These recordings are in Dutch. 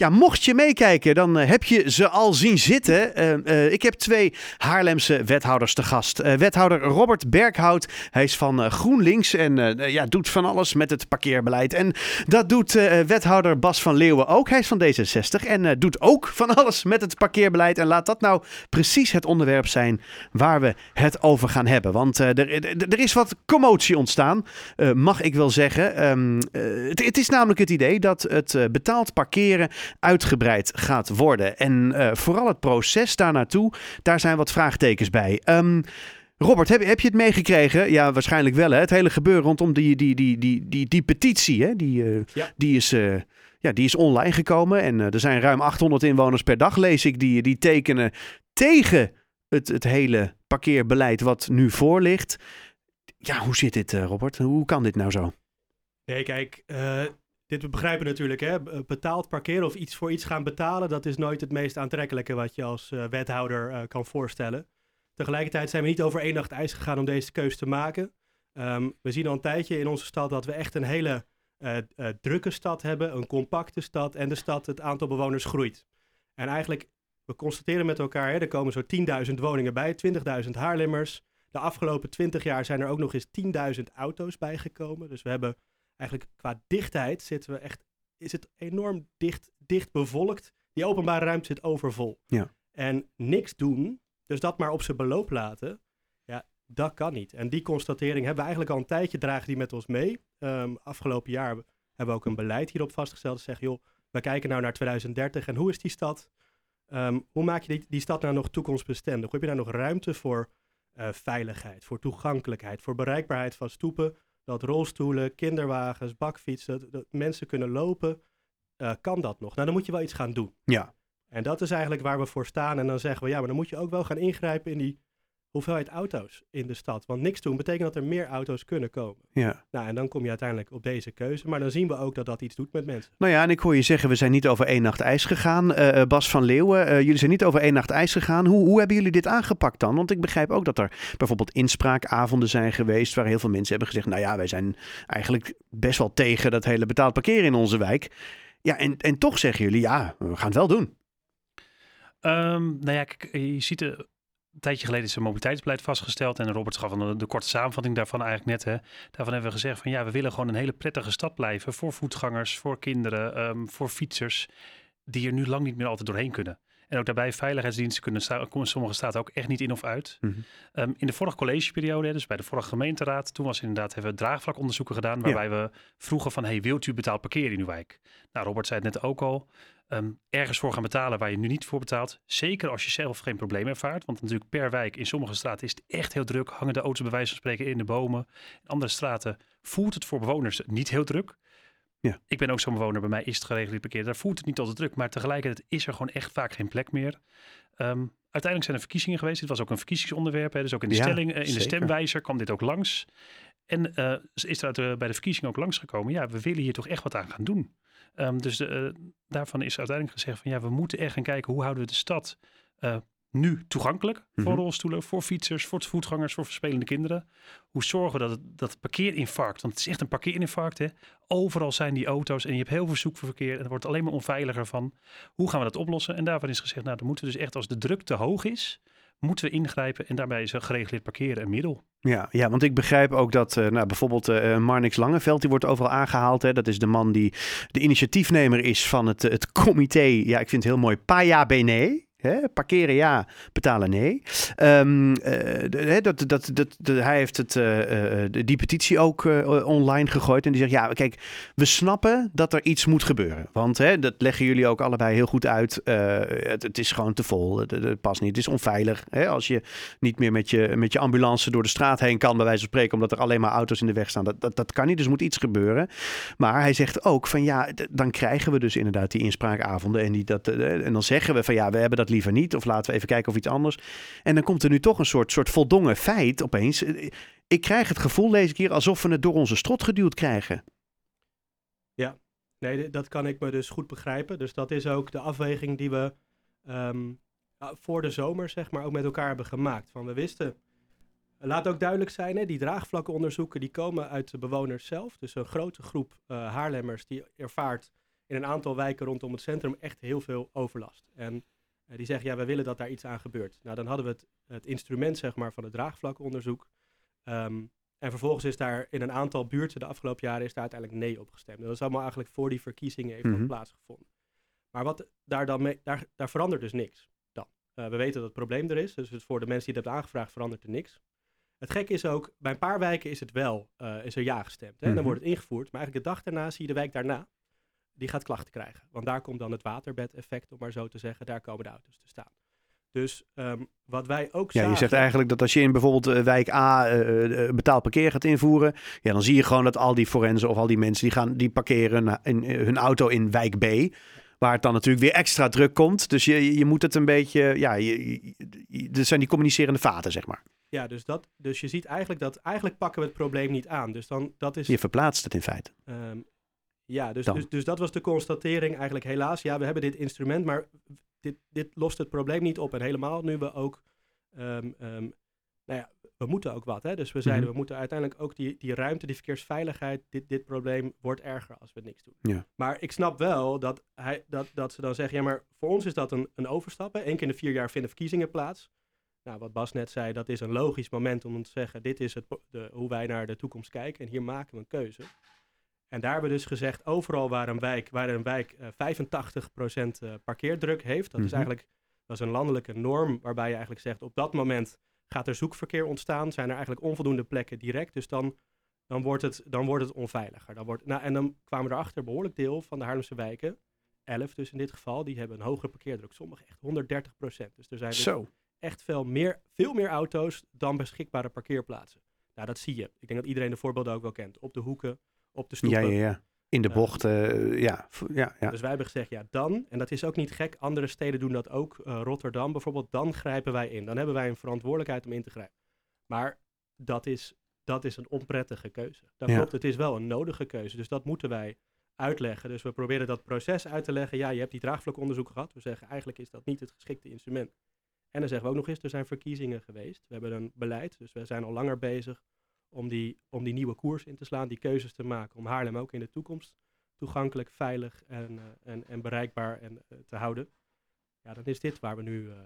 Ja, mocht je meekijken, dan eh, heb je ze al zien zitten. Eh, eh, ik heb twee Haarlemse wethouders te gast. wethouder Robert Berghout, hij is van GroenLinks en ja, doet van alles met het parkeerbeleid. En dat doet wethouder Bas van Leeuwen ook. Hij is van D66 en doet ook van alles met het parkeerbeleid. En laat dat nou precies het onderwerp zijn waar we het over gaan hebben. Want er, er, is wat commotie ontstaan, mag ik wel zeggen. Ehm, het, het, is namelijk het idee dat het betaald parkeren uitgebreid gaat worden. En uh, vooral het proces daar naartoe, daar zijn wat vraagtekens bij. Um, Robert, heb, heb je het meegekregen? Ja, waarschijnlijk wel. Hè? Het hele gebeuren rondom die, die, die, die, die, die petitie, hè? Die, uh, ja. die is... Uh, ja, die is online gekomen en er zijn ruim 800 inwoners per dag, lees ik, die, die tekenen tegen het, het hele parkeerbeleid wat nu voor ligt. Ja, hoe zit dit, Robert? Hoe kan dit nou zo? Nee, kijk, dit we begrijpen natuurlijk, hè? betaald parkeren of iets voor iets gaan betalen, dat is nooit het meest aantrekkelijke wat je als uh, wethouder uh, kan voorstellen. Tegelijkertijd zijn we niet over één nacht ijs gegaan om deze keuze te maken. Um, we zien al een tijdje in onze stad dat we echt een hele uh, drukke stad hebben, een compacte stad en de stad, het aantal bewoners groeit. En eigenlijk, we constateren met elkaar, hè, er komen zo 10.000 woningen bij, 20.000 Haarlemmers. De afgelopen 20 jaar zijn er ook nog eens 10.000 auto's bijgekomen. Dus we hebben eigenlijk qua dichtheid zitten we echt, is het enorm dicht, dicht bevolkt. Die openbare ruimte zit overvol. Ja. En niks doen, dus dat maar op zijn beloop laten, ja, dat kan niet. En die constatering hebben we eigenlijk al een tijdje, dragen die met ons mee. Um, afgelopen jaar hebben we ook een beleid hierop vastgesteld. Dat zegt, joh, we kijken nou naar 2030 en hoe is die stad? Um, hoe maak je die, die stad nou nog toekomstbestendig? Hoe heb je daar nog ruimte voor uh, veiligheid, voor toegankelijkheid, voor bereikbaarheid van stoepen, dat rolstoelen, kinderwagens, bakfietsen, dat, mensen kunnen lopen, uh, kan dat nog? Nou, dan moet je wel iets gaan doen. Ja. En dat is eigenlijk waar we voor staan. En dan zeggen we, ja, maar dan moet je ook wel gaan ingrijpen in die hoeveelheid auto's in de stad. Want niks doen betekent dat er meer auto's kunnen komen. Ja. Nou, en dan kom je uiteindelijk op deze keuze. Maar dan zien we ook dat dat iets doet met mensen. Nou ja, en ik hoor je zeggen, we zijn niet over één nacht ijs gegaan. Uh, Bas van Leeuwen, uh, jullie zijn niet over één nacht ijs gegaan. Hoe, hoe hebben jullie dit aangepakt dan? Want ik begrijp ook dat er bijvoorbeeld inspraakavonden zijn geweest... waar heel veel mensen hebben gezegd... nou ja, wij zijn eigenlijk best wel tegen dat hele betaald parkeren in onze wijk. Ja, en, en toch zeggen jullie, ja, we gaan het wel doen. Um, nou ja, je ziet er een tijdje geleden is een mobiliteitsbeleid vastgesteld. En Robert gaf de, de korte samenvatting daarvan eigenlijk net. Hè. Daarvan hebben we gezegd van ja, we willen gewoon een hele prettige stad blijven. Voor voetgangers, voor kinderen, ehm, voor fietsers. Die er nu lang niet meer altijd doorheen kunnen. En ook daarbij veiligheidsdiensten kunnen sommige staten ook echt niet in of uit. Mhm. Ehm, in de vorige collegeperiode, dus bij de vorige gemeenteraad, toen was inderdaad, hebben we draagvlakonderzoeken gedaan. Waarbij we vroegen van, hey, wilt u betaald parkeren in uw wijk? Nou, Robert zei het net ook al. Ehm, ergens voor gaan betalen waar je nu niet voor betaalt. Zeker als je zelf geen probleem ervaart. Want natuurlijk per wijk in sommige straten is het echt heel druk. Hangen de auto's bij wijze van spreken in de bomen. In andere straten voelt het voor bewoners niet heel druk. Ja. Ik ben ook zo'n bewoner. Bij mij is het geregeld parkeren. Daar voelt het niet altijd druk. Maar tegelijkertijd is er gewoon echt vaak geen plek meer. Um, uiteindelijk zijn er verkiezingen geweest. Dit was ook een verkiezingsonderwerp. Hè. Dus ook in de stelling, uh, in de stemwijzer kwam dit ook langs. En uh, is er bij de verkiezingen ook langsgekomen. Ja, we willen hier toch echt wat aan gaan doen. Um, dus de, uh, daarvan is uiteindelijk gezegd van ja, we moeten echt gaan kijken hoe houden we de stad nu toegankelijk voor mhm. rolstoelen, voor fietsers, voor voetgangers, voor verspelende kinderen. Hoe zorgen we dat het, dat parkeerinfarct, want het is echt een parkeerinfarct, hè? overal zijn die auto's en je hebt heel veel zoekverkeer en het wordt alleen maar onveiliger van. Hoe gaan we dat oplossen? En daarvan is gezegd, nou dan moeten we dus echt als de druk te hoog is, moeten we ingrijpen en daarbij is gereguleerd parkeren een middel. Ja, ja, want ik begrijp ook dat uh, nou, bijvoorbeeld uh, Marnix Langeveld, die wordt overal aangehaald. Hè. Dat is de man die de initiatiefnemer is van het, het comité, ja, ik vind het heel mooi, Paya Bene. Parkeren ja, betalen nee. Um, uh, dat, dat, dat, hij heeft het, uh, die petitie ook online gegooid. En die zegt, ja, kijk, we snappen dat er iets moet gebeuren. Want dat leggen jullie ook allebei heel goed uit. Het, het, is gewoon te vol. Het, past niet. Het is onveilig. Als je niet meer met je, met je ambulance door de straat heen kan, bij wijze van spreken, omdat er alleen maar auto's in de weg staan. Dat, dat, dat kan niet. Dus moet iets gebeuren. Maar hij zegt ook van, ja, dan krijgen we dus inderdaad die inspraakavonden. En, die, dat, en dan zeggen we van, ja, we hebben dat liever niet. Of laten we even kijken of iets anders. En dan komt er nu toch een soort, soort voldongen feit opeens. Ik krijg het gevoel deze keer alsof we het door onze strot geduwd krijgen. Ja, nee, dat kan ik me dus goed begrijpen. Dus dat is ook de afweging die we ehm, voor de zomer, zeg maar, ook met elkaar hebben gemaakt. Van we wisten, laat ook duidelijk zijn, hè, die draagvlakkenonderzoeken die komen uit de bewoners zelf. Dus een grote groep uh, Haarlemmers die ervaart in een aantal wijken rondom het centrum echt heel veel overlast. En eh, die zeggen, ja, wij willen dat daar iets aan gebeurt. Nou, dan hadden we het, het instrument, zeg maar, van het draagvlakonderzoek. Ehm, en vervolgens is daar in een aantal buurten de afgelopen jaren is daar uiteindelijk nee op gestemd. Dat is allemaal eigenlijk voor die verkiezingen heeft Mhm. plaatsgevonden. Maar wat daar dan mee, daar, daar verandert dus niks dan. Eh, we weten dat het probleem er is, dus het voor de mensen die het hebben aangevraagd verandert er niks. Het gekke is ook, bij een paar wijken is het wel, eh, is er ja gestemd. Hè? Mhm. Dan wordt het ingevoerd, maar eigenlijk de dag daarna zie je de wijk daarna, die gaat klachten krijgen. Want daar komt dan het waterbed-effect, om maar zo te zeggen, daar komen de auto's te staan. Dus ehm, wat wij ook Ja, je zagen- zegt eigenlijk dat als je in bijvoorbeeld eh, wijk A eh, betaald parkeer gaat invoeren, ja, dan zie je gewoon dat al die forensen of al die mensen die gaan, die parkeren hun, in- hun auto in wijk B, waar het dan natuurlijk weer extra druk komt. Dus je, je moet het een beetje, ja, je, je- je- er zijn die communicerende vaten, zeg maar. Ja, dus, dat, dus je ziet eigenlijk dat, eigenlijk pakken we het probleem niet aan. Dus dan, dat is... Je verplaatst het in feite. Ehm, ja, dus, dus, dus dat was de constatering eigenlijk helaas. Ja, we hebben dit instrument, maar dit, dit lost het probleem niet op. En helemaal nu we ook, ehm, ehm, nou ja, we moeten ook wat. Hè? Dus we zeiden, Mhm. we moeten uiteindelijk ook die, die ruimte, die verkeersveiligheid, dit, dit probleem wordt erger als we niks doen. Ja. Maar ik snap wel dat, hij, dat, dat ze dan zeggen, ja, maar voor ons is dat een, een overstap. Hè? Eén keer in de vier jaar vinden verkiezingen plaats. Nou, wat Bas net zei, dat is een logisch moment om te zeggen, dit is het, de, hoe wij naar de toekomst kijken en hier maken we een keuze. En daar hebben we dus gezegd, overal waar een wijk, waar een wijk eh 85% eh, parkeerdruk heeft, dat is Mhm. eigenlijk dat is een landelijke norm waarbij je eigenlijk zegt, op dat moment gaat er zoekverkeer ontstaan, zijn er eigenlijk onvoldoende plekken direct, dus dan, dan, wordt, het, dan wordt het onveiliger. Dan wordt, nou, en dan kwamen we erachter, behoorlijk deel van de Haarlemse wijken, 11 dus in dit geval, die hebben een hogere parkeerdruk, sommige echt 130%. Dus er zijn dus Zo. echt veel meer, veel meer auto's dan beschikbare parkeerplaatsen. Nou, dat zie je. Ik denk dat iedereen de voorbeelden ook wel kent. Op de hoeken, op de Ja, stoepen. ja, ja. In de Ja. bocht, eh, ja. ja, ja. Dus wij hebben gezegd, ja, dan, en dat is ook niet gek, andere steden doen dat ook, eh, Rotterdam bijvoorbeeld, dan grijpen wij in. Dan hebben wij een verantwoordelijkheid om in te grijpen. Maar dat is, dat is een onprettige keuze. Dat Ja. klopt, het is wel een nodige keuze. Dus dat moeten wij uitleggen. Dus we proberen dat proces uit te leggen. Ja, je hebt die draagvlakonderzoek gehad. We zeggen, eigenlijk is dat niet het geschikte instrument. En dan zeggen we ook nog eens, er zijn verkiezingen geweest. We hebben een beleid, dus we zijn al langer bezig om die, om die nieuwe koers in te slaan, die keuzes te maken, om Haarlem ook in de toekomst toegankelijk, veilig en, eh, en, en bereikbaar en, eh, te houden. Ja, dan is dit waar we nu eh,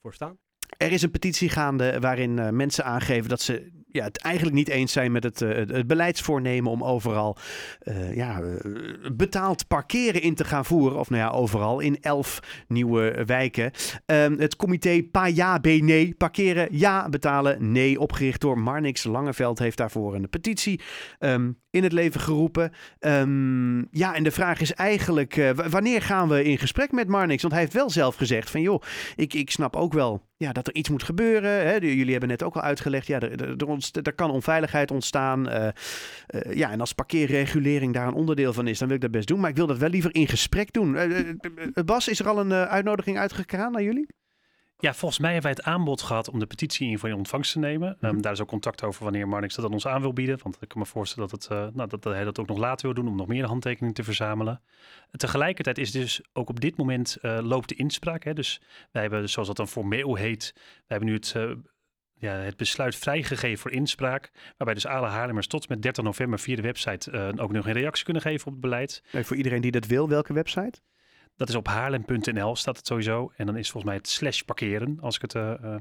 voor staan. Er is een petitie gaande waarin mensen aangeven dat ze ja, het eigenlijk niet eens zijn met het, eh, het- beleidsvoornemen om overal eh, ja, eh, betaald parkeren in te gaan voeren. Of nou ja, overal in elf nieuwe wijken. Ehm, het comité Pa ja, B nee. Parkeren ja, betalen nee. Opgericht door Marnix Langeveld heeft daarvoor een petitie ehm, in het leven geroepen. Ehm, ja, en de vraag is eigenlijk, eh, wanneer gaan we in gesprek met Marnix? Want hij heeft wel zelf gezegd van joh, ik, ik snap ook wel ja, dat er iets moet gebeuren. Hè? Jullie hebben net ook al uitgelegd, ja, er, er, kan onveiligheid ontstaan. eh, eh, ja, en als parkeerregulering daar een onderdeel van is, dan wil ik dat best doen. Maar ik wil dat wel liever in gesprek doen. Bas, is er al een uitnodiging uitgegaan naar jullie? Ja, volgens mij hebben wij het aanbod gehad om de petitie in in ontvangst te nemen. Ehm, Mhm. daar is ook contact over wanneer Marnix dat aan ons aan wil bieden. Want ik kan me voorstellen dat, het, eh, nou, dat, dat hij dat ook nog later wil doen om nog meer handtekeningen te verzamelen. Tegelijkertijd is dus ook op dit moment eh, loopt de inspraak. Hè? Dus wij hebben, zoals dat dan formeel heet, wij hebben nu het, eh, ja, het besluit vrijgegeven voor inspraak. Waarbij dus alle Haarlemmers tot met 30 november via de website ook nog een reactie kunnen geven op het beleid. Voor iedereen die dat wil, welke website? Dat is op haarlem.nl staat het sowieso. En dan is volgens mij het slash parkeren, als ik het eh, eh,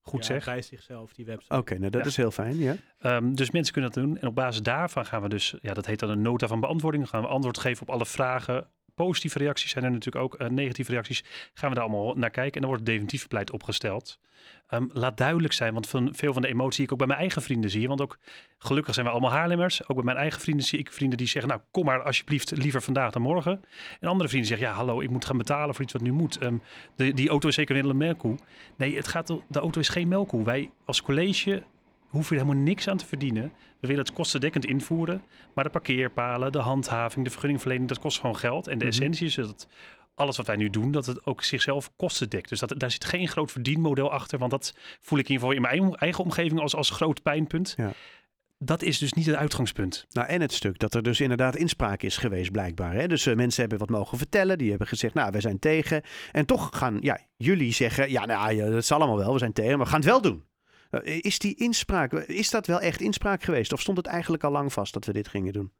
goed Ja, zeg. Bij zichzelf, die website. Oké, nou dat Ja. is heel fijn, ja. Ehm, dus mensen kunnen dat doen. En op basis daarvan gaan we dus, ja, dat heet dan een nota van beantwoording. Dan gaan we antwoord geven op alle vragen. Positieve reacties zijn er natuurlijk ook, eh, negatieve reacties. Gaan we daar allemaal naar kijken. En dan wordt definitief beleid opgesteld. Ehm, laat duidelijk zijn, want van, veel van de emotie zie ik ook bij mijn eigen vrienden zie. Want ook gelukkig zijn we allemaal Haarlemmers. Ook bij mijn eigen vrienden zie ik vrienden die zeggen, nou kom maar alsjeblieft liever vandaag dan morgen. En andere vrienden zeggen, ja hallo, ik moet gaan betalen voor iets wat nu moet. Ehm, de, die auto is zeker een hele melkkoe. Nee, het gaat, de auto is geen melkkoe. Wij als college hoeven er helemaal niks aan te verdienen. We willen het kostendekkend invoeren. Maar de parkeerpalen, de handhaving, de vergunningverlening, dat kost gewoon geld. En de Mhm. essentie is dat alles wat wij nu doen, dat het ook zichzelf kosten dekt. Dus dat, daar zit geen groot verdienmodel achter. Want dat voel ik in ieder geval in mijn eigen, omgeving als, als groot pijnpunt. Ja. Dat is dus niet het uitgangspunt. Nou, en het stuk dat er dus inderdaad inspraak is geweest, blijkbaar. Hè? Dus eh, mensen hebben wat mogen vertellen. Die hebben gezegd, nou, wij zijn tegen. En toch gaan ja, jullie zeggen, ja, nou, ja, dat is allemaal wel. We zijn tegen, maar we gaan het wel doen. Eh, is die inspraak, is dat wel echt inspraak geweest? Of stond het eigenlijk al lang vast dat we dit gingen doen?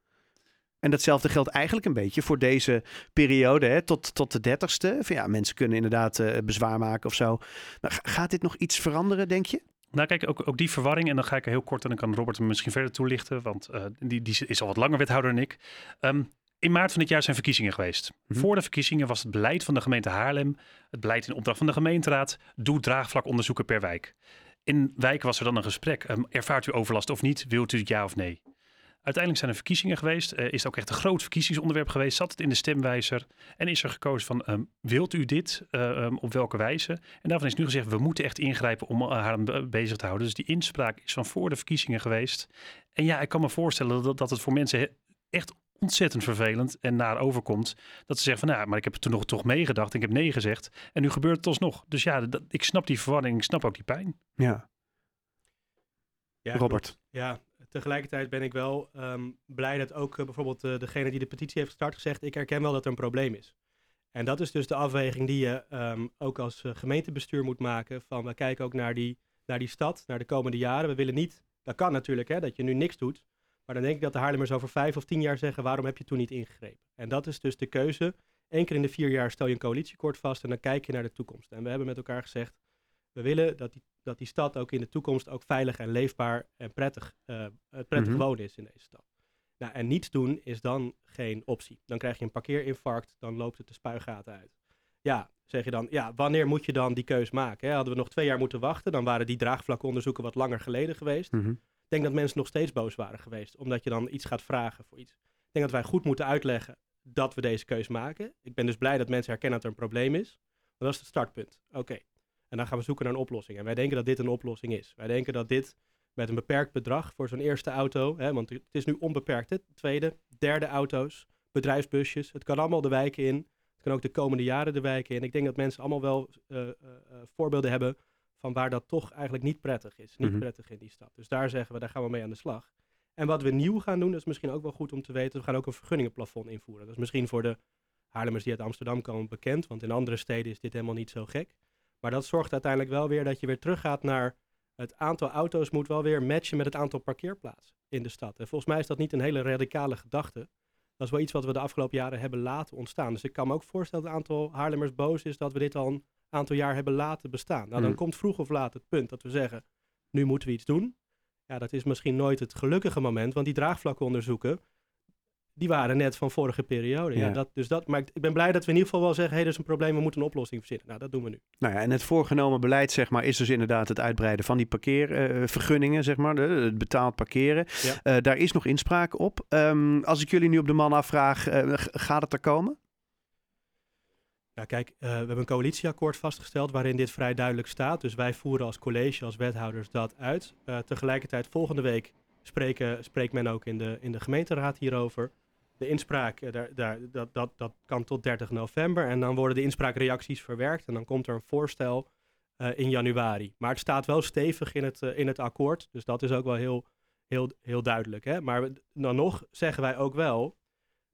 En datzelfde geldt eigenlijk een beetje voor deze periode, hè, tot, tot de dertigste. Van ja, mensen kunnen inderdaad uh, bezwaar maken of zo. Maar gaat dit nog iets veranderen, denk je? Nou kijk, ook, ook die verwarring, en dan ga ik er heel kort en dan kan Robert hem misschien verder toelichten, want uh, die, die is al wat langer wethouder dan ik. Um, in maart van dit jaar zijn verkiezingen geweest. -hmm. Voor de verkiezingen was het beleid van de gemeente Haarlem, het beleid in opdracht van de gemeenteraad, doe draagvlakonderzoeken per wijk. In wijken was er dan een gesprek. Um, ervaart u overlast of niet? Wilt u het ja of nee? Uiteindelijk zijn er verkiezingen geweest. Uh, is het ook echt een groot verkiezingsonderwerp geweest. Zat het in de stemwijzer. En is er gekozen van, um, wilt u dit? Uh, um, op welke wijze? En daarvan is nu gezegd, we moeten echt ingrijpen om Haarlem bezig te houden. Dus die inspraak is van voor de verkiezingen geweest. En ja, ik kan me voorstellen dat, dat het voor mensen echt ontzettend vervelend en naar overkomt. Dat ze zeggen van, nou, maar ik heb er toen nog toch meegedacht. Ik heb nee gezegd. En nu gebeurt het alsnog. Dus ja, dat, ik snap die verwarring. Ik snap ook die pijn. Ja. ja Robert. Klopt. Ja, tegelijkertijd ben ik wel um, blij dat ook uh, bijvoorbeeld uh, degene die de petitie heeft gestart gezegd, ik herken wel dat er een probleem is. En dat is dus de afweging die je um, ook als uh, gemeentebestuur moet maken. Van we kijken ook naar die, naar die stad, naar de komende jaren. We willen niet, dat kan natuurlijk, hè, dat je nu niks doet. Maar dan denk ik dat de Haarlemmers over vijf of tien jaar zeggen, waarom heb je toen niet ingegrepen? En dat is dus de keuze. Eén keer in de vier jaar stel je een coalitieakkoord vast en dan kijk je naar de toekomst. En we hebben met elkaar gezegd, we willen dat die, dat die stad ook in de toekomst ook veilig en leefbaar en prettig, uh, prettig mm -hmm. wonen is in deze stad. Nou, en niets doen is dan geen optie. Dan krijg je een parkeerinfarct, dan loopt het de spuigaten uit. Ja, zeg je dan, ja, wanneer moet je dan die keus maken? Hè? Hadden we nog twee jaar moeten wachten, dan waren die draagvlakonderzoeken wat langer geleden geweest. Mm -hmm. Denk dat mensen nog steeds boos waren geweest, omdat je dan iets gaat vragen voor iets. Ik denk dat wij goed moeten uitleggen dat we deze keus maken. Ik ben dus blij dat mensen herkennen dat er een probleem is. Dat is het startpunt. Oké. En dan gaan we zoeken naar een oplossing. En wij denken dat dit een oplossing is. Wij denken dat dit met een beperkt bedrag voor zo'n eerste auto, hè, want het is nu onbeperkt, hè, tweede, derde auto's, bedrijfsbusjes, het kan allemaal de wijken in. Het kan ook de komende jaren de wijken in. Ik denk dat mensen allemaal wel uh, uh, voorbeelden hebben van waar dat toch eigenlijk niet prettig is. Niet Mhm. prettig in die stad. Dus daar zeggen we, daar gaan we mee aan de slag. En wat we nieuw gaan doen, dat is misschien ook wel goed om te weten, we gaan ook een vergunningenplafond invoeren. Dat is misschien voor de Haarlemmers die uit Amsterdam komen bekend, want in andere steden is dit helemaal niet zo gek. Maar dat zorgt uiteindelijk wel weer dat je weer teruggaat naar het aantal auto's moet wel weer matchen met het aantal parkeerplaatsen in de stad. En volgens mij is dat niet een hele radicale gedachte. Dat is wel iets wat we de afgelopen jaren hebben laten ontstaan. Dus ik kan me ook voorstellen dat het aantal Haarlemmers boos is dat we dit al een aantal jaar hebben laten bestaan. Nou, dan Mm. komt vroeg of laat het punt dat we zeggen, nu moeten we iets doen. Ja, dat is misschien nooit het gelukkige moment, want die draagvlakonderzoeken, die waren net van vorige periode. Ja. Ja. dat, dus dat, maar ik, ben blij dat we in ieder geval wel zeggen, hé, hey, er is een probleem, we moeten een oplossing verzinnen. Nou, dat doen we nu. Nou ja, en het voorgenomen beleid zeg maar, is dus inderdaad het uitbreiden van die parkeervergunningen, zeg maar, de- het betaald parkeren. Ja. Eh, daar is nog inspraak op. Ehm, als ik jullie nu op de man afvraag, g- gaat het er komen? Nou kijk, eh, we hebben een coalitieakkoord vastgesteld waarin dit vrij duidelijk staat. Dus wij voeren als college, als wethouders dat uit. Tegelijkertijd volgende week spreken, spreekt men ook in de, in de gemeenteraad hierover. De inspraak, eh, daar, daar, dat, dat, dat kan tot 30 november. En dan worden de inspraakreacties verwerkt. En dan komt er een voorstel eh, in januari. Maar het staat wel stevig in het, eh, in het akkoord. Dus dat is ook wel heel, heel, heel duidelijk. Hè? Maar dan nog zeggen wij ook wel,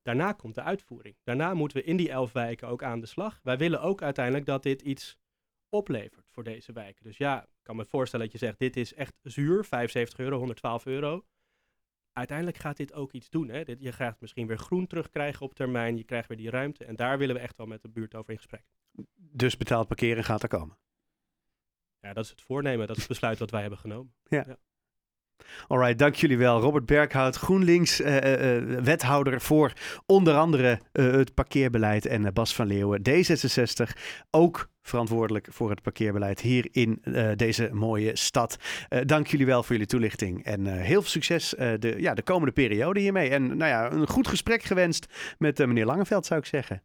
daarna komt de uitvoering. Daarna moeten we in die elf wijken ook aan de slag. Wij willen ook uiteindelijk dat dit iets oplevert voor deze wijken. Dus ja, ik kan me voorstellen dat je zegt, dit is echt zuur, 75 euro, 112 euro. Uiteindelijk gaat dit ook iets doen. Hè? Dit, je gaat misschien weer groen terugkrijgen op termijn. Je krijgt weer die ruimte. En daar willen we echt wel met de buurt over in gesprek. Dus betaald parkeren gaat er komen. Ja, dat is het voornemen. Dat is het besluit dat wij hebben genomen. Alright, dank jullie wel. Robert Berghout, GroenLinks, eh, eh, eh, wethouder voor onder andere het parkeerbeleid. En Bas van Leeuwen, D66, ook verantwoordelijk voor het parkeerbeleid hier in eh, deze mooie stad. Eh, dank jullie wel voor jullie toelichting en eh, heel veel succes de, ja, de komende periode hiermee. En nou ja, een goed gesprek gewenst met meneer Langeveld zou ik zeggen.